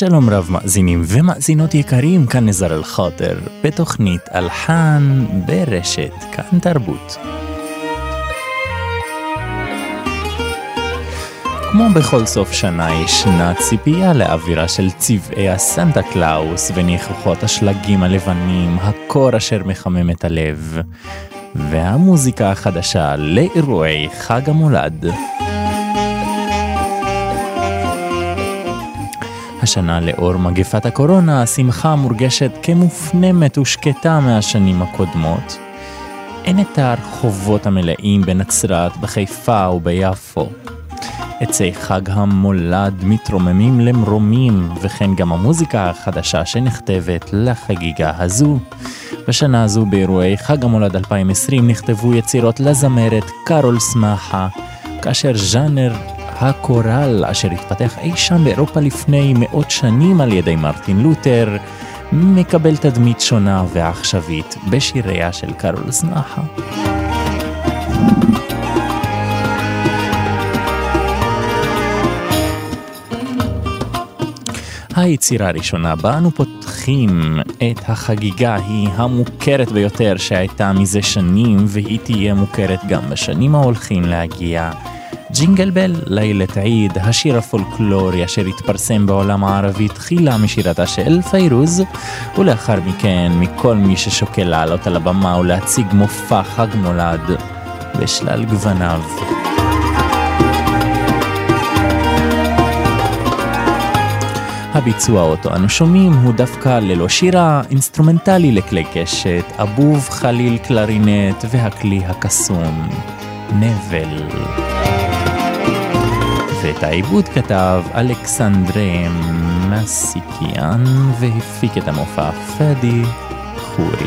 שלום רב מאזינים ומאזינות יקרים, כאן נזר אל-חוטר, בתוכנית אלחן ברשת, כאן תרבות. כמו בכל סוף שנה ישנה ציפייה לאווירה של צבעי הסנטה קלאוס וניחוחות השלגים הלבנים, הקור אשר מחמם את הלב, והמוזיקה החדשה לאירועי חג המולד. השנה לאור מגפת הקורונה, השמחה מורגשת כמופנמת ושקטה מהשנים הקודמות. אין את הרחובות המלאים בנצרת, בחיפה וביפו. עצי חג המולד מתרוממים למרומים, וכן גם המוזיקה החדשה שנכתבת לחגיגה הזו. בשנה הזו באירועי חג המולד 2020 נכתבו יצירות לזמרת קארול סמאחה, כאשר ז'אנר הקורל אשר התפתח אי שם באירופה לפני מאות שנים על ידי מרטין לותר, מקבל תדמית שונה ועכשווית בשיריה של קארול סמאחה. היצירה הראשונה בה אנו פותחים את החגיגה היא המוכרת ביותר שהייתה מזה שנים והיא תהיה מוכרת גם בשנים ההולכים להגיע. Jingle Bell, ليلة عيد, השיר הפולקלורי אשר התפרסם בעולם הערבי תחילה משירתה של פיירוז, ולאחר מכן מכל מי ששוקל לעלות על הבמה ולהציג מופע חג מולד בשלל גווניו. הביצוע אותו אנו שומעים הוא דווקא ללא שירה, אינסטרומנטלי לכלי קשת, אבוב חליל קלרינט והכלי הקסום, נבל. ואת העיבוד כתב אלכסנדרה מסיקיאן והפיק את המופע פאדי חורי.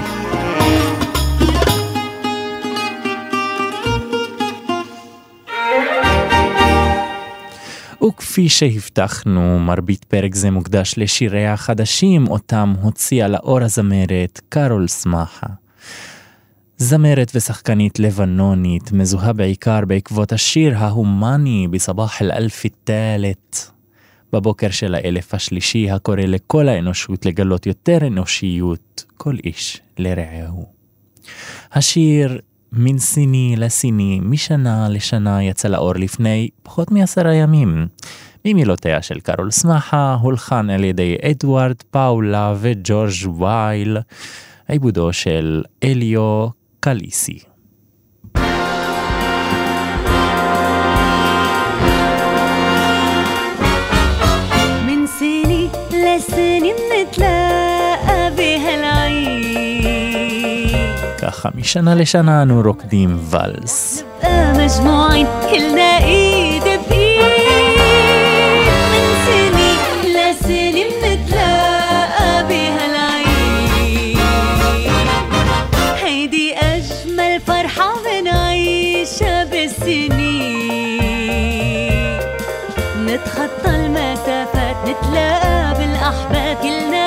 וכפי שהבטחנו, מרבית פרק זה מוקדש לשיריה החדשים, אותם הוציאה לאור הזמרת קארול סמאחה. זמרת ושחקנית לבנונית, מזוהה בעיקר בעקבות השיר ההומני בסבח אל-אלף א בבוקר של האלף השלישי, הקורא לכל האנושות לגלות יותר אנושיות, כל איש לרעהו. השיר מן סיני לסיני, משנה לשנה יצא לאור לפני פחות מעשרה ימים. ממילותיה של קארול סמאחה, הולחן על ידי אדוארד פאולה וג'ורג' וייל, עיבודו של אליו קליסי. ככה משנה לשנה אנו רוקדים لما الفرحة بنعيشها بالسنين نتخطى المسافات نتلاقى بالأحباب كلنا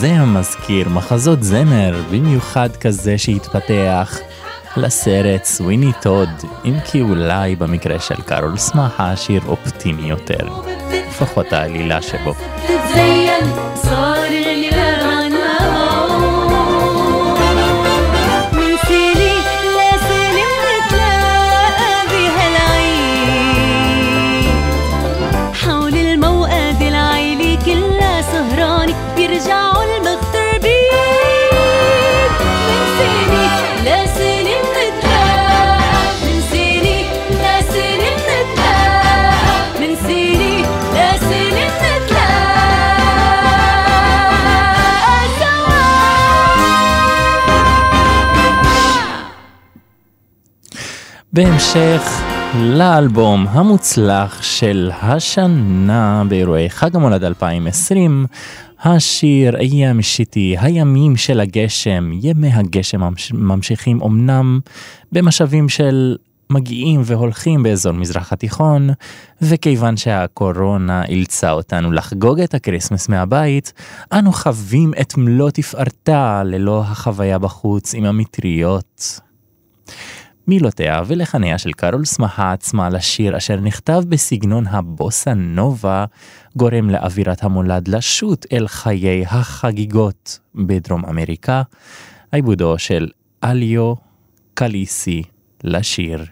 זה המזכיר מחזות זמר, במיוחד כזה שהתפתח לסרט סוויני טוד, אם כי אולי במקרה של קארול סמאחה שיר אופטימי יותר, לפחות העלילה שבו. בהמשך לאלבום המוצלח של השנה באירועי חג המולד 2020, השיר أيام الشتي, הימים של הגשם, ימי הגשם ממשיכים אמנם במשאבים של מגיעים והולכים באזור מזרח התיכון, וכיוון שהקורונה אילצה אותנו לחגוג את ה Christmas מהבית, אנו חווים את מלוא תפארתה ללא החוויה בחוץ עם המטריות. מילותיה ולחניה של קארול סמכה עצמה לשיר אשר נכתב בסגנון הבוסה נובה, גורם לאווירת המולד לשוט אל חיי החגיגות בדרום אמריקה, עיבודו של אליו קליסי לשיר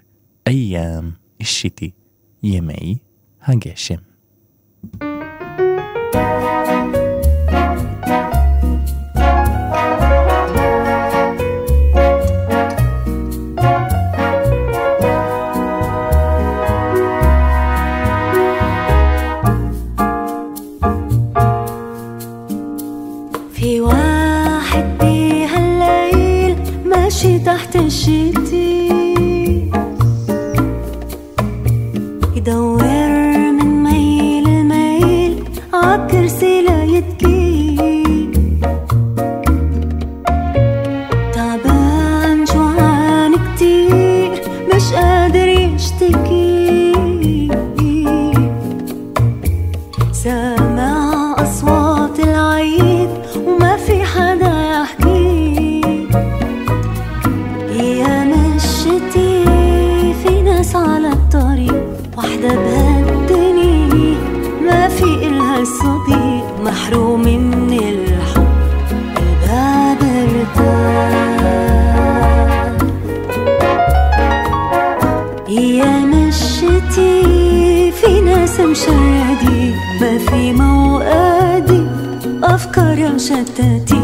איים אישיתי ימי הגשם. شتتي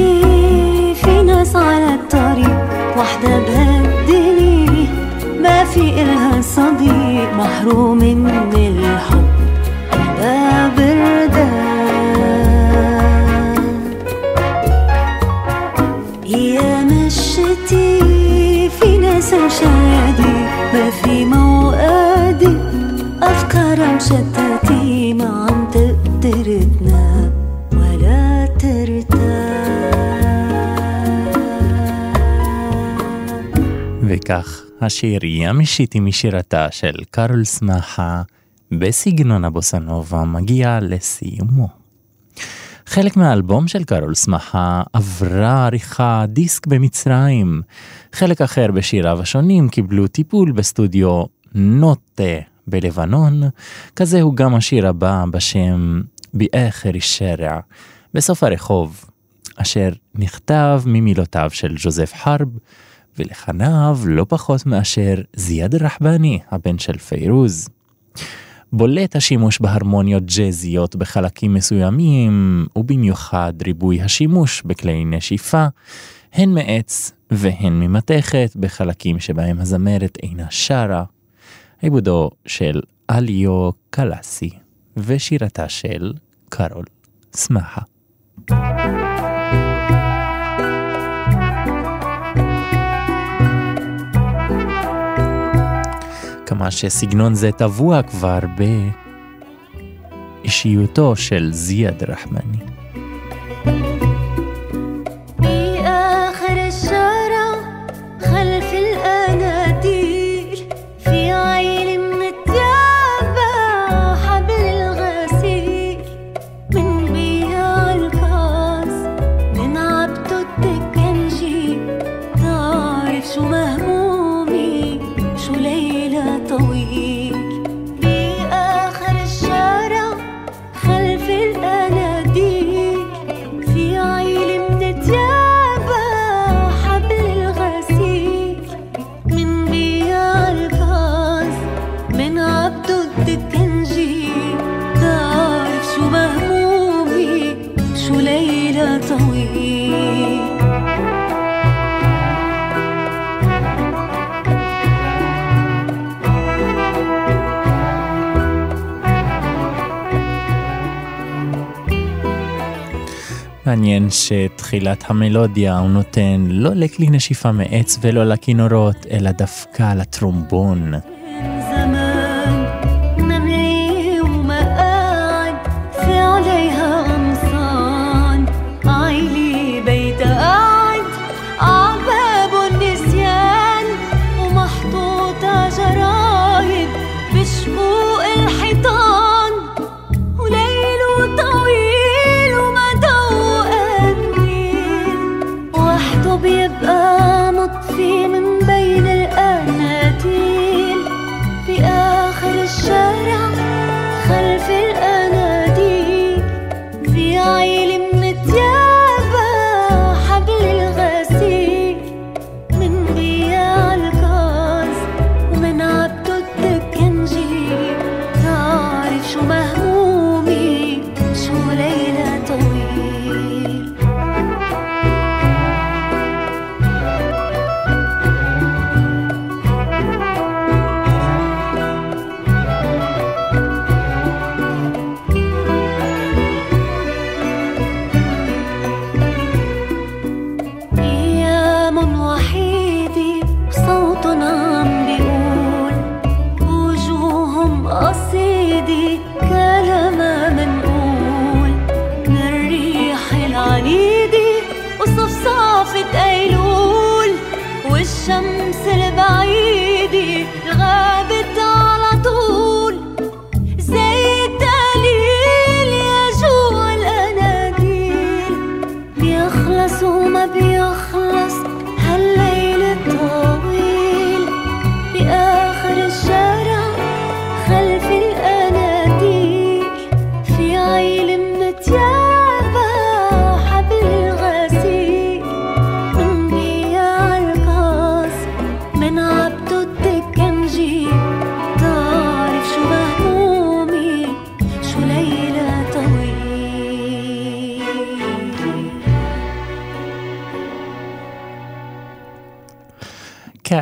حياتي في ناس على الطريق واحدة ما في إلها صديق محروم من الحب השיר ימשיתי משירתה של קרול סמכה בסגנון הבוסנובה מגיע לסיומו. חלק מהאלבום של קרול סמכה עברה עריכה דיסק במצרים, חלק אחר בשיריו השונים קיבלו טיפול בסטודיו נוטה בלבנון, כזה הוא גם השיר הבא בשם ביאכר שרע, בסוף הרחוב, אשר נכתב ממילותיו של ג'וזף חרב, ולחניו לא פחות מאשר זיאד רחבני, הבן של פיירוז. בולט השימוש בהרמוניות ג'אזיות בחלקים מסוימים, ובמיוחד ריבוי השימוש בכלי נשיפה, הן מעץ והן ממתכת בחלקים שבהם הזמרת אינה שרה. עיבודו של אליו קלאסי ושירתה של קרול סמכה. כמה שסגנון זה טבוע כבר באישיותו של זיאד רחמני. שתחילת המלודיה הוא נותן לא לכלי נשיפה מעץ ולא לכינורות, אלא דווקא לטרומבון.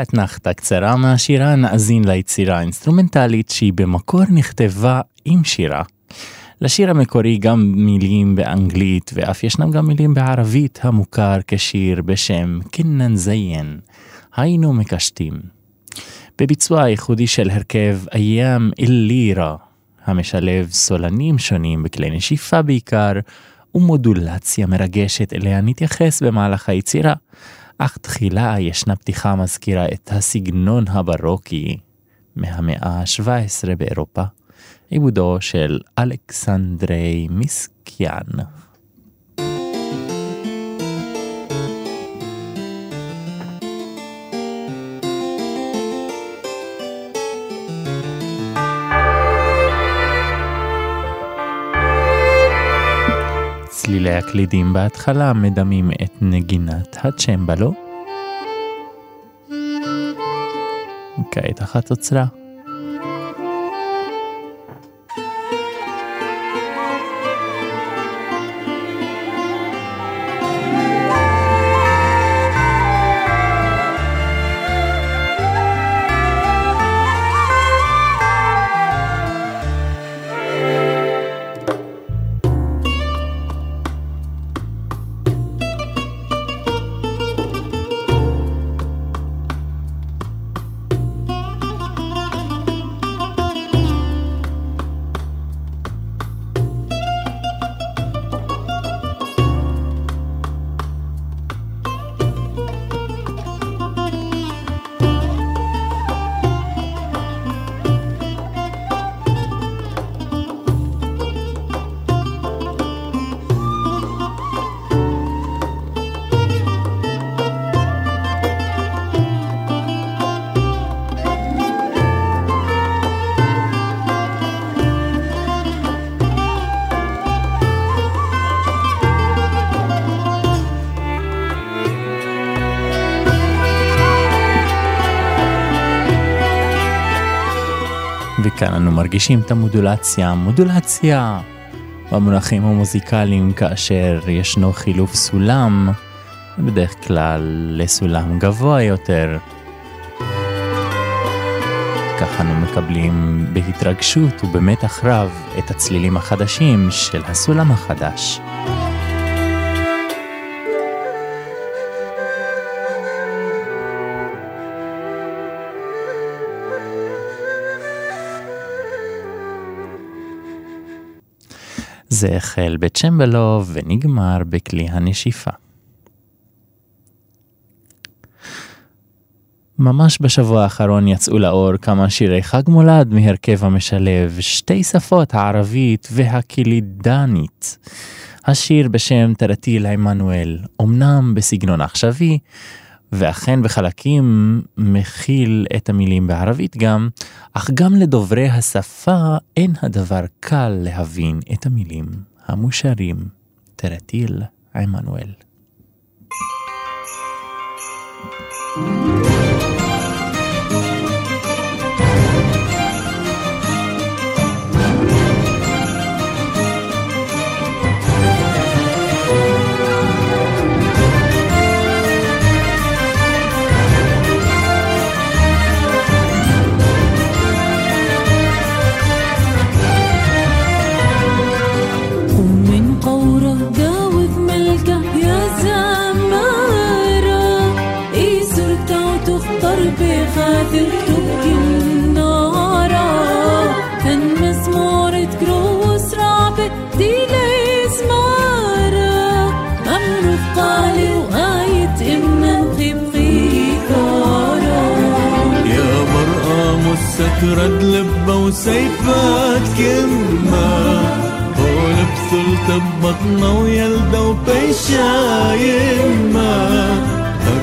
אתנחתא קצרה מהשירה נאזין ליצירה האינסטרומנטלית שהיא במקור נכתבה עם שירה. לשיר המקורי גם מילים באנגלית ואף ישנם גם מילים בערבית המוכר כשיר בשם קינן זיין, היינו מקשטים. בביצוע הייחודי של הרכב איים אלירה, המשלב סולנים שונים בכלי נשיפה בעיקר, ומודולציה מרגשת אליה נתייחס במהלך היצירה. אך תחילה ישנה פתיחה המזכירה את הסגנון הברוקי מהמאה ה-17 באירופה, עיבודו של אלכסנדרי מיסקיאן. צלילי הקלידים בהתחלה מדמים את נגינת הצ'מבלו. כעת אחת וכאן אנו מרגישים את המודולציה, מודולציה במונחים המוזיקליים כאשר ישנו חילוף סולם, בדרך כלל לסולם גבוה יותר. כך אנו מקבלים בהתרגשות ובמתח רב את הצלילים החדשים של הסולם החדש. זה החל בצ'מבלו ונגמר בכלי הנשיפה. ממש בשבוע האחרון יצאו לאור כמה שירי חג מולד מהרכב המשלב שתי שפות, הערבית והקילידנית. השיר בשם תרטיל עמנואל, אמנם בסגנון עכשווי, ואכן בחלקים מכיל את המילים בערבית גם, אך גם לדוברי השפה אין הדבר קל להבין את המילים המושרים. תרטיל עמנואל. thank you ترد لبة وسيفات كمة ولبثلت ببطنة ويلدة وبيشا يمة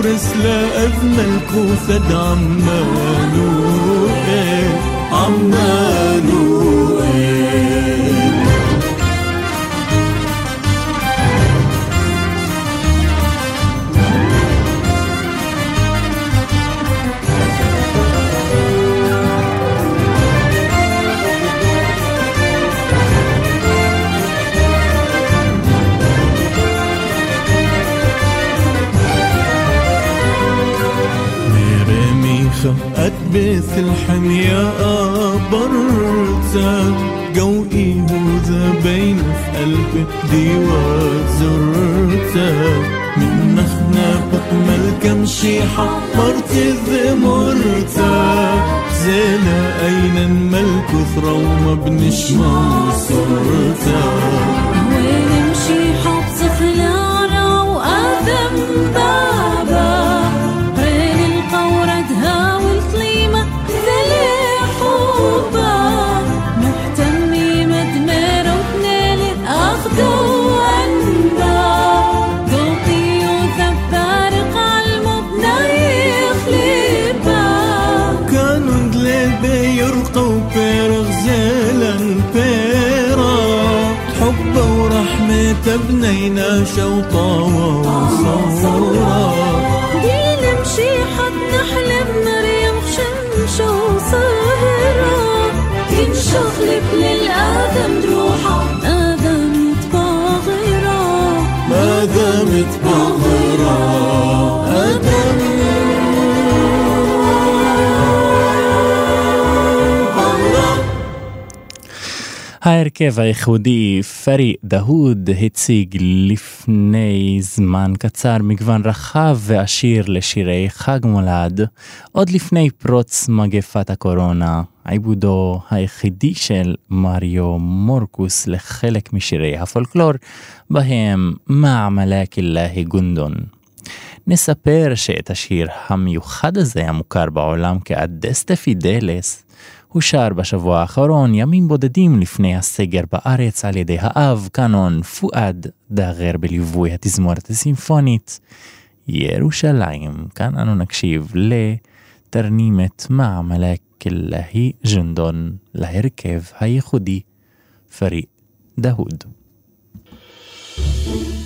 قبرص لأجمل كوثد عمانو عمانو مثل يا أبرتا جو إيهود بين في قلبي دي وزرتا من نخنا بكمل كمشي حمرت ذمرتا زينا أين الملك ثروة بنش ما صرتا حتى شوطا وصورا. نمشي حتى نحلم مريم شمشة وسهرة للآدم روحة. آدم يتبع غيره آدم يتبع غيره ההרכב הייחודי פרי דהוד הציג לפני זמן קצר מגוון רחב ועשיר לשירי חג מולד, עוד לפני פרוץ מגפת הקורונה, עיבודו היחידי של מריו מורקוס לחלק משירי הפולקלור, בהם מעמלק אללה גונדון. נספר שאת השיר המיוחד הזה המוכר בעולם כאדסטה פידלס הוא שר בשבוע האחרון, ימים בודדים לפני הסגר בארץ, על ידי האב, קאנון פואד דאגר בליווי התזמורת הסימפונית. ירושלים, כאן אנו נקשיב לתרנימת מעמלק אלהי ג'נדון להרכב הייחודי פריק דהוד. thank you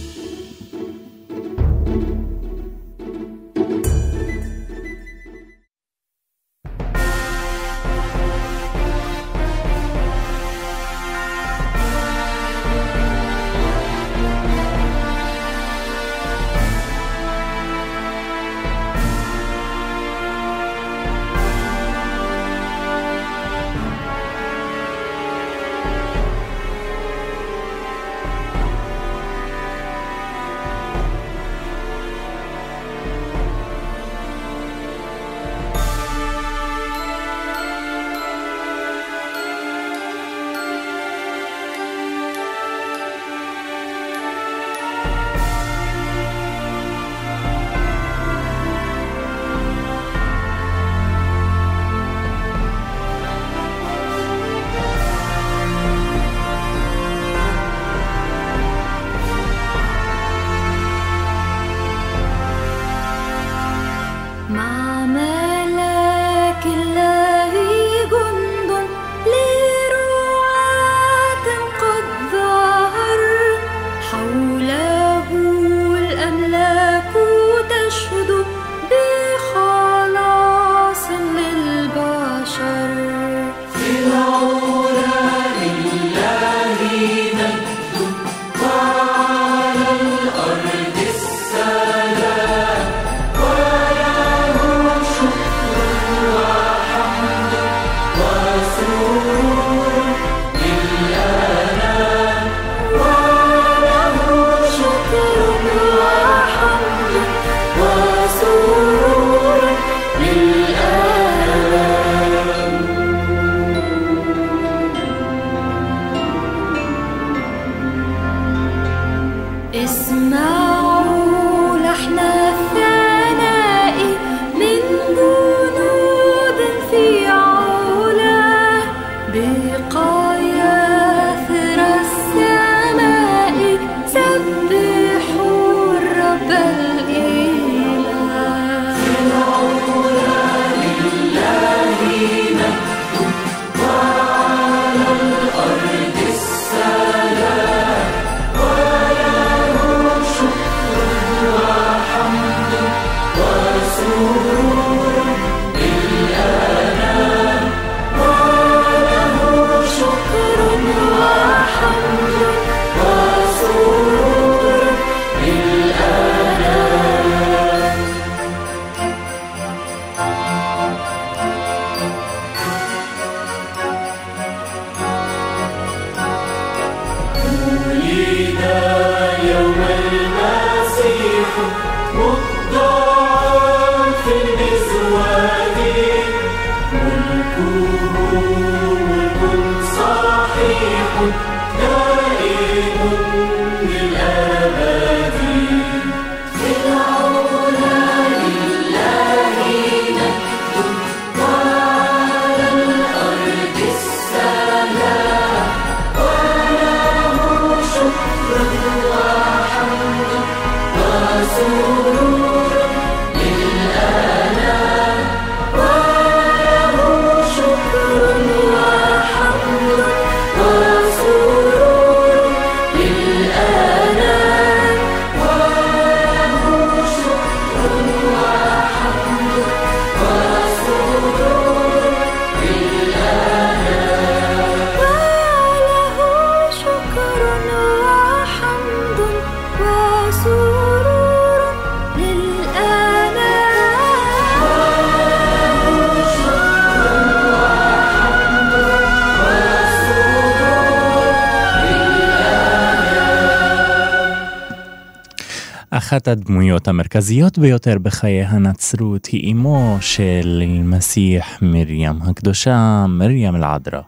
אחת הדמויות המרכזיות ביותר בחיי הנצרות היא אמו של מסיח מרים הקדושה, מרים אל-עדרה.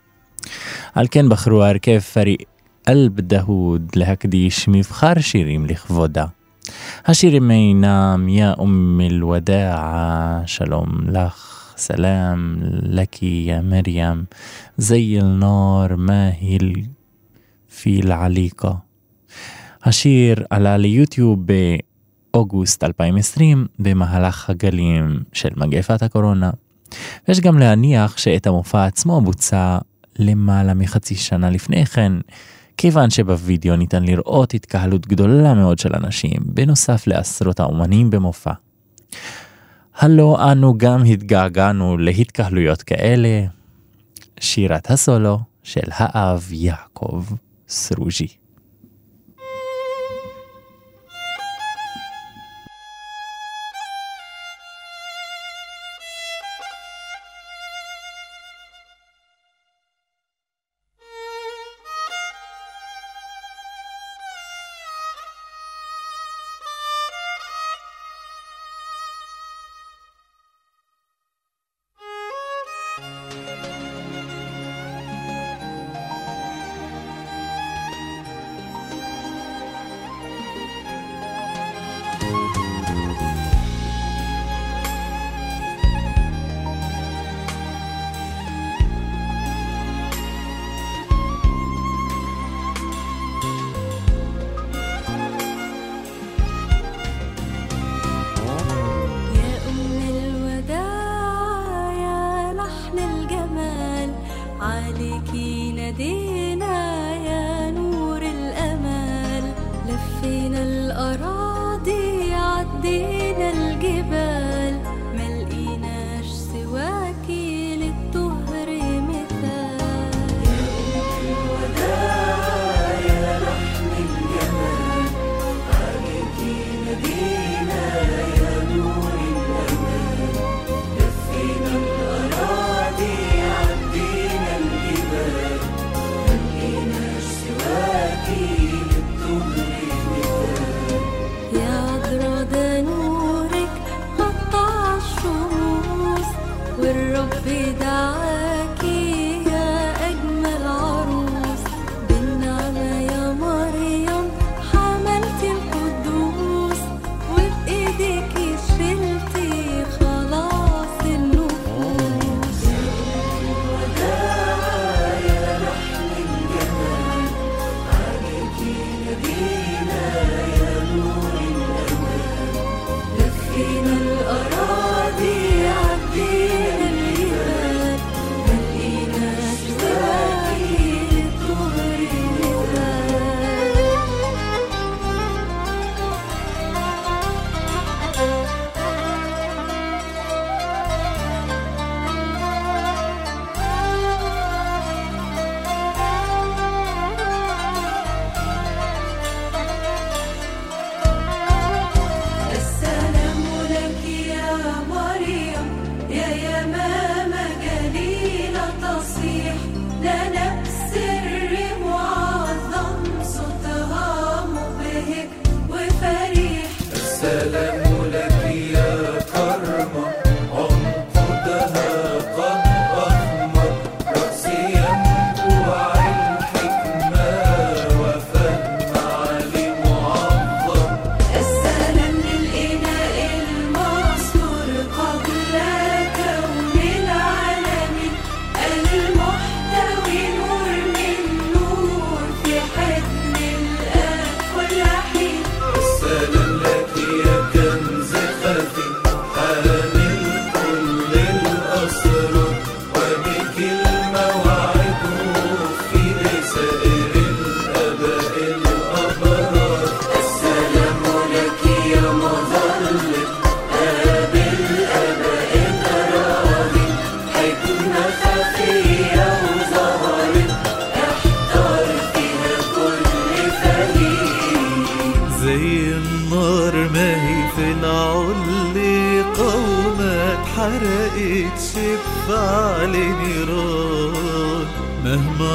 על כן בחרו הרכב פרי אלב דהוד להקדיש מבחר שירים לכבודה. השירים אינם יא אום אל-ודעה, שלום לך. סלאם, לקי سلام لك يا مريم زي النار ماهل في العليقة هشير على اليوتيوب אוגוסט 2020 במהלך הגלים של מגפת הקורונה. יש גם להניח שאת המופע עצמו בוצע למעלה מחצי שנה לפני כן, כיוון שבווידאו ניתן לראות התקהלות גדולה מאוד של אנשים, בנוסף לעשרות האומנים במופע. הלא אנו גם התגעגענו להתקהלויות כאלה. שירת הסולו של האב יעקב סרוז'י.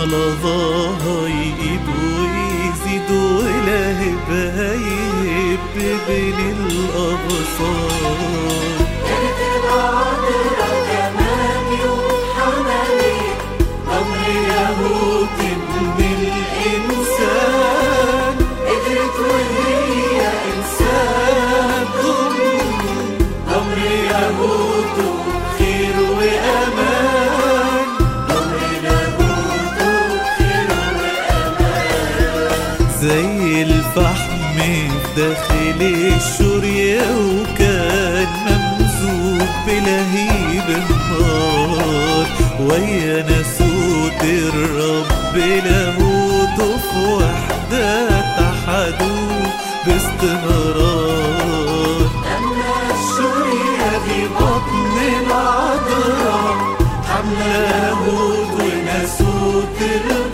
لظاهاي إبويزي دولا هبايب بين الأبصار. كانت العذرة كمان يوم حملي أمر من الإنسان. ليل الشورية وكان ممزوج بلهيب النار. ويا ناسوت الرب لاهوته في وحدة اتحدوا باستمرار. أما الشورية دي بطن العذراء. حملة لاهوت وناسوت البار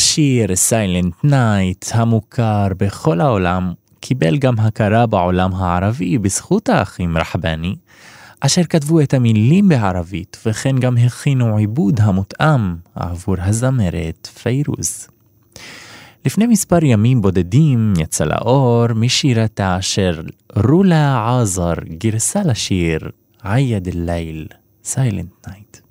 השיר Silent Night המוכר בכל העולם קיבל גם הכרה בעולם הערבי בזכות האחים רחבני, אשר כתבו את המילים בערבית וכן גם הכינו עיבוד המותאם עבור הזמרת פיירוז. לפני מספר ימים בודדים יצא לאור משירתה של רולה עזר גרסה לשיר عيد الليل, Silent Night.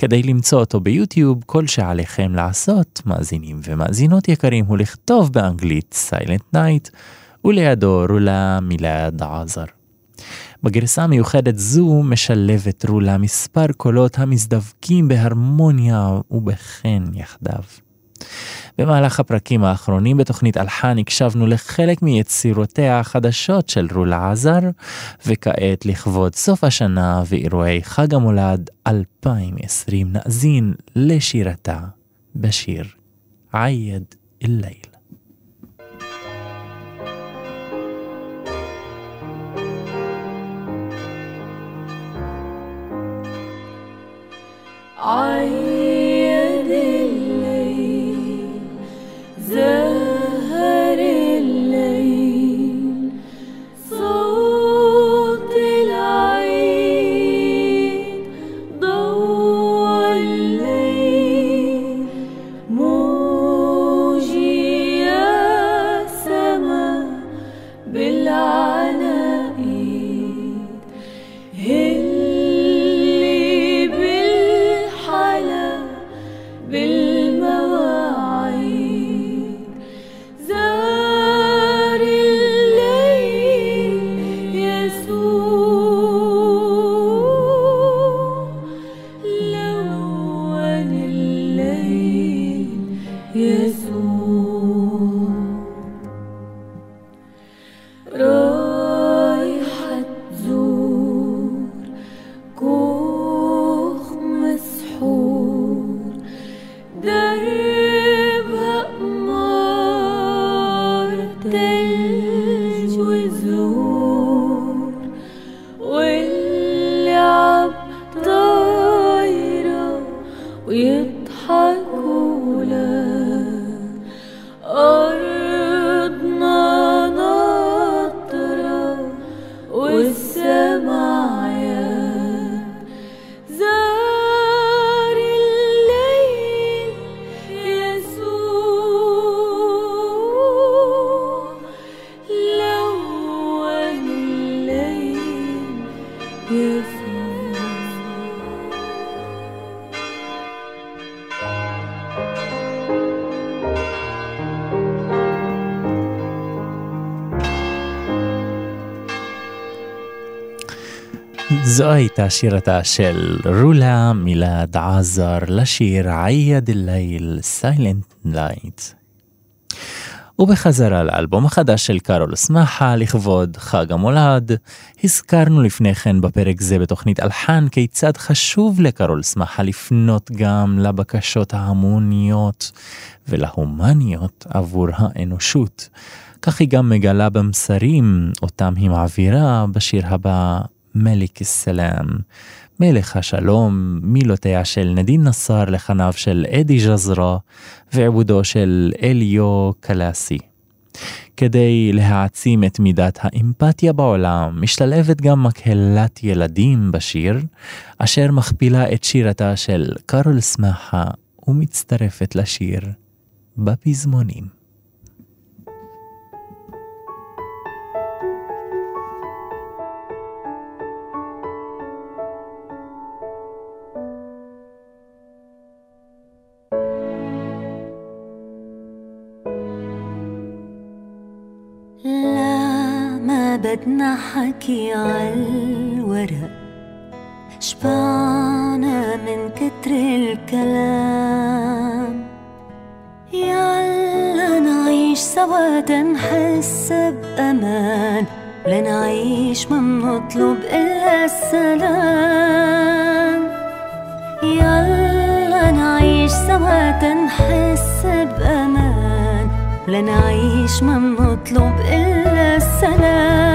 כדי למצוא אותו ביוטיוב, כל שעליכם לעשות, מאזינים ומאזינות יקרים, הוא לכתוב באנגלית Silent Night, ולידו רולה מילד עזר. בגרסה המיוחדת זו משלבת רולה מספר קולות המתדבקים בהרמוניה ובחן יחדיו. במהלך הפרקים האחרונים בתוכנית אלחן הקשבנו לחלק מיצירותיה החדשות של רולה עזר, וכעת לכבוד סוף השנה ואירועי חג המולד 2020 נאזין לשירתה בשיר עייד אל-ליל. عيد الليل Yeah. זו הייתה שירתה של רולה מילד עזר לשיר عيد الليل Silent Night. ובחזרה לאלבום החדש של קארול סמאחה לכבוד חג המולד, הזכרנו לפני כן בפרק זה בתוכנית אלחן כיצד חשוב לקארול סמאחה לפנות גם לבקשות ההמוניות ולהומניות עבור האנושות. כך היא גם מגלה במסרים אותם היא מעבירה בשיר הבא מליק א-סלאם. מלך השלום, מילותיה של נדין נסאר לחניו של אדי ג'זרה ועיבודו של אליו קלאסי. כדי להעצים את מידת האמפתיה בעולם, משתלבת גם מקהלת ילדים בשיר, אשר מכפילה את שירתה של קארול סמכה ומצטרפת לשיר בפזמונים. بدنا حكي عالورق شبعنا من كتر الكلام. يلا نعيش سوا تنحس بأمان لنعيش ما منطلب إلا السلام. يلا نعيش سوا تنحس بأمان لنعيش ما منطلب إلا السلام.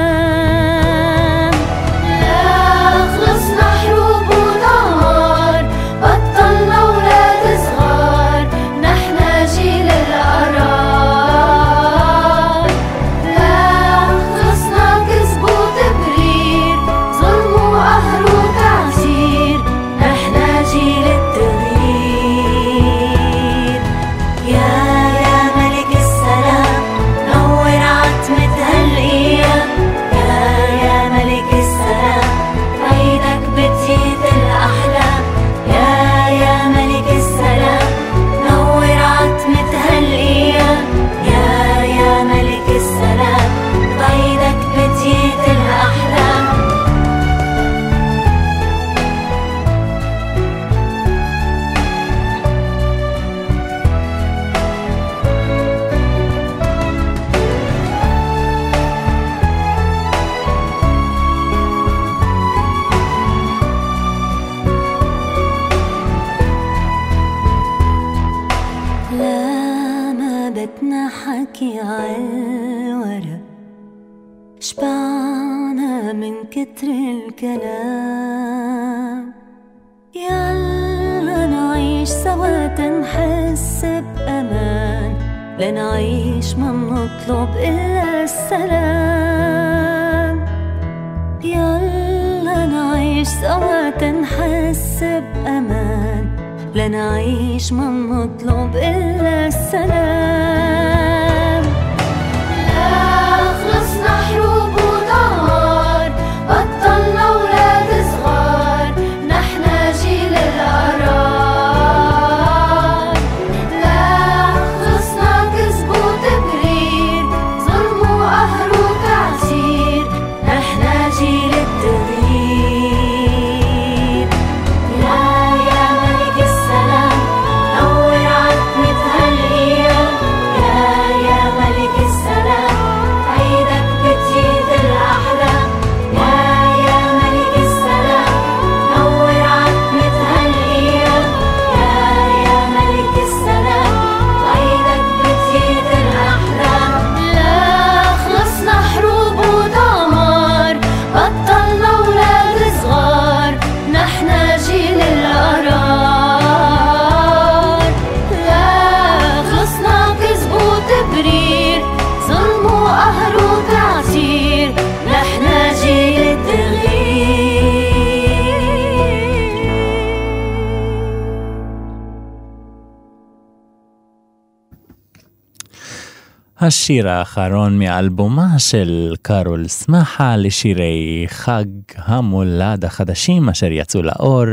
השיר האחרון מאלבומה של קארול סמכה לשירי חג המולד החדשים אשר יצאו לאור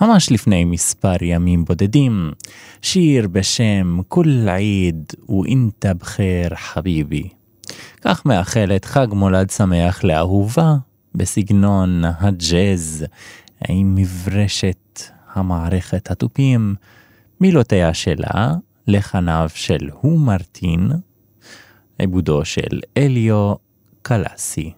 ממש לפני מספר ימים בודדים. שיר בשם כול עיד ואינתה בחיר חביבי. כך מאחלת חג מולד שמח לאהובה בסגנון הג'אז עם מברשת המערכת התופים, מילותיה שלה לחניו של הו מרטין, עיבודו של אליו קלאסי.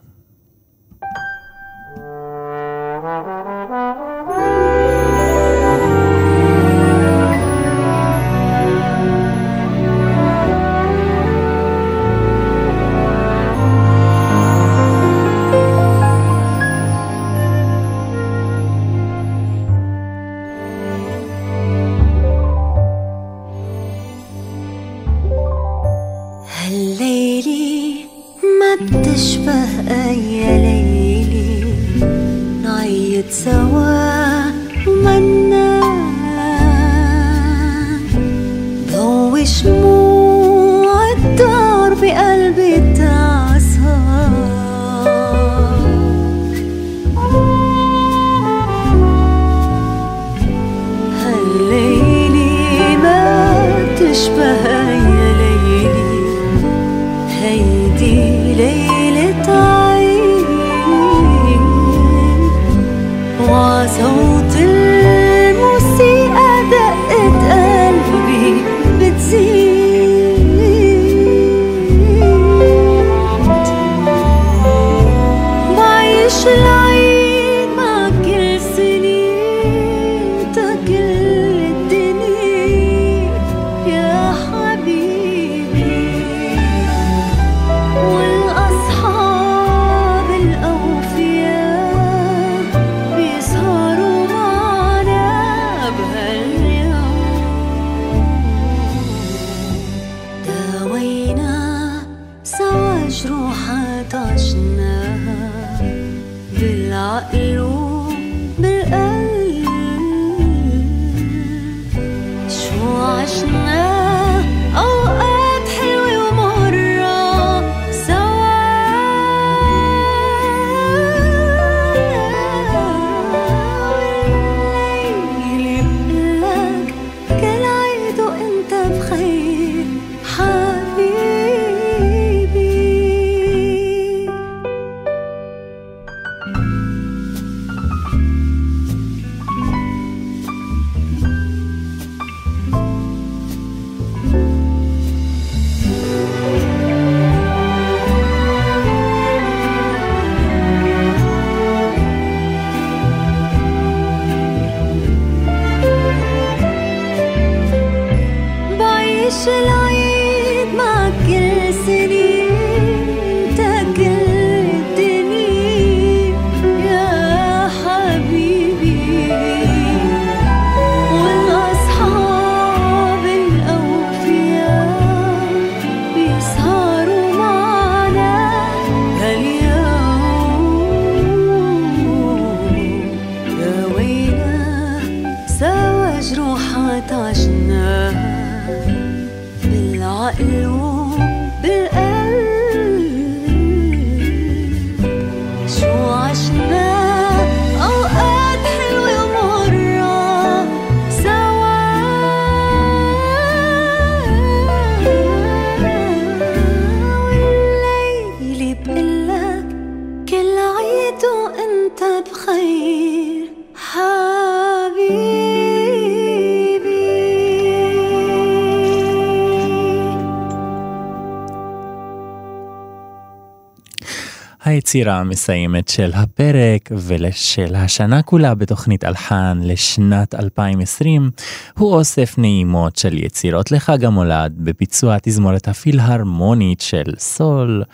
היצירה המסיימת של הפרק ושל השנה כולה בתוכנית אלחן לשנת 2020 הוא אוסף נעימות של יצירות לחג המולד בביצוע התזמורת הפילהרמונית של סול,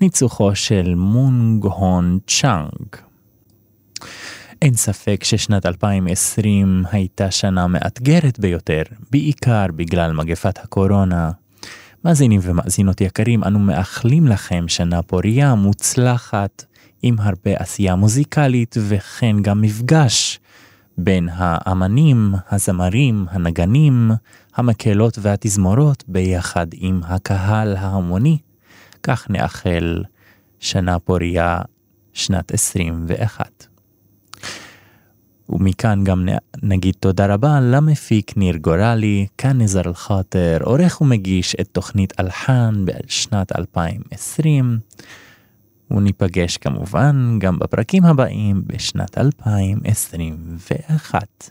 ניצוחו של מונג הון צ'אנג. אין ספק ששנת 2020 הייתה שנה מאתגרת ביותר, בעיקר בגלל מגפת הקורונה. מאזינים ומאזינות יקרים, אנו מאחלים לכם שנה פוריה, מוצלחת, עם הרבה עשייה מוזיקלית וכן גם מפגש בין האמנים, הזמרים, הנגנים, המקהלות והתזמורות ביחד עם הקהל ההמוני. כך נאחל שנה פוריה שנת 21. ומכאן גם נגיד תודה רבה למפיק ניר גורלי, כאן נזר אל-חאטר, עורך ומגיש את תוכנית אלחן בשנת 2020, וניפגש כמובן גם בפרקים הבאים בשנת 2021.